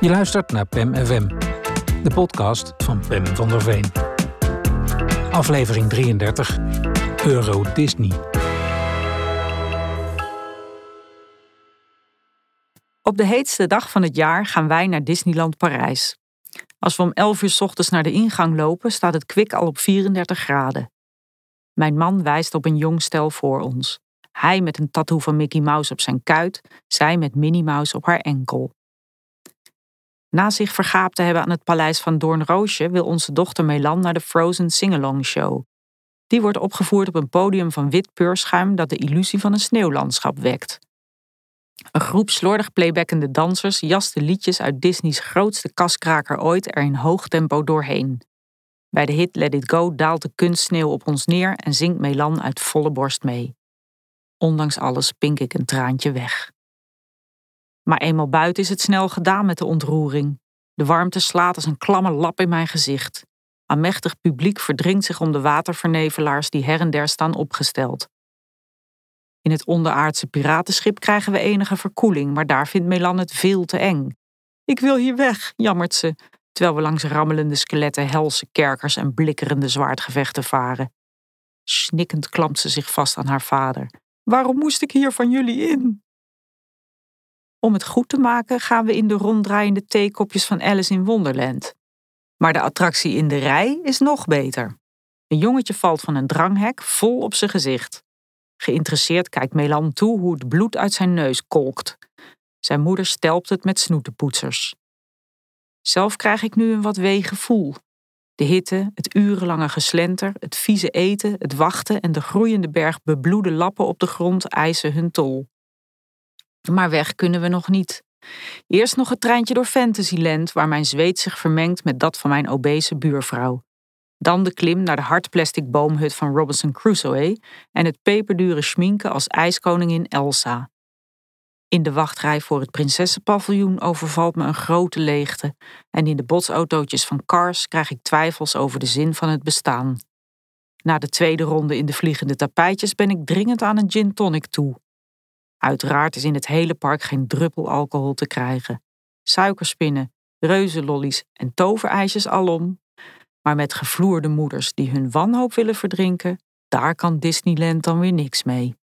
Je luistert naar PEM FM, de podcast van Pem van der Veen. Aflevering 33, Euro Disney. Op de heetste dag van het jaar gaan wij naar Disneyland Parijs. Als we om 11 uur ochtends naar de ingang lopen, staat het kwik al op 34 graden. Mijn man wijst op een jong stel voor ons. Hij met een tattoo van Mickey Mouse op zijn kuit, zij met Minnie Mouse op haar enkel. Na zich vergaapt te hebben aan het paleis van Doornroosje wil onze dochter Melan naar de Frozen Singalong Show. Die wordt opgevoerd op een podium van wit peurschuim dat de illusie van een sneeuwlandschap wekt. Een groep slordig playbackende dansers jast de liedjes uit Disney's grootste kaskraker ooit er in hoog tempo doorheen. Bij de hit Let It Go daalt de kunstsneeuw op ons neer en zingt Melan uit volle borst mee. Ondanks alles pink ik een traantje weg. Maar eenmaal buiten is het snel gedaan met de ontroering. De warmte slaat als een klamme lap in mijn gezicht. Aanmächtig publiek verdringt zich om de watervernevelaars die her en der staan opgesteld. In het onderaardse piratenschip krijgen we enige verkoeling, maar daar vindt Melan het veel te eng. Ik wil hier weg, jammert ze, terwijl we langs rammelende skeletten, helse kerkers en blikkerende zwaardgevechten varen. Snikkend klampt ze zich vast aan haar vader. Waarom moest ik hier van jullie in? Om het goed te maken gaan we in de ronddraaiende theekopjes van Alice in Wonderland. Maar de attractie in de rij is nog beter. Een jongetje valt van een dranghek vol op zijn gezicht. Geïnteresseerd kijkt Melan toe hoe het bloed uit zijn neus kolkt. Zijn moeder stelpt het met snoetenpoetsers. Zelf krijg ik nu een wat weeg gevoel. De hitte, het urenlange geslenter, het vieze eten, het wachten en de groeiende berg bebloede lappen op de grond eisen hun tol. Maar weg kunnen we nog niet. Eerst nog het treintje door Fantasyland, waar mijn zweet zich vermengt met dat van mijn obese buurvrouw. Dan de klim naar de hardplastic boomhut van Robinson Crusoe en het peperdure schminken als ijskoningin Elsa. In de wachtrij voor het prinsessenpaviljoen overvalt me een grote leegte en in de botsautootjes van Cars krijg ik twijfels over de zin van het bestaan. Na de tweede ronde in de vliegende tapijtjes ben ik dringend aan een gin tonic toe. Uiteraard is in het hele park geen druppel alcohol te krijgen. Suikerspinnen, reuzenlollies en toverijsjes alom. Maar met gevloerde moeders die hun wanhoop willen verdrinken, daar kan Disneyland dan weer niks mee.